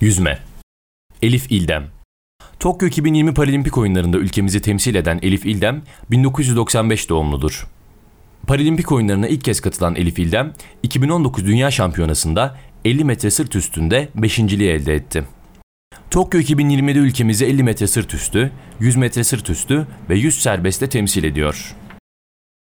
Yüzme Elif İldem Tokyo 2020 Paralimpik oyunlarında ülkemizi temsil eden Elif İldem 1995 doğumludur. Paralimpik oyunlarına ilk kez katılan Elif İldem 2019 Dünya Şampiyonası'nda 50 metre sırt üstünde 5.liği elde etti. Tokyo 2020'de ülkemizi 50 metre sırt üstü, 100 metre sırt üstü ve 100 serbestte temsil ediyor.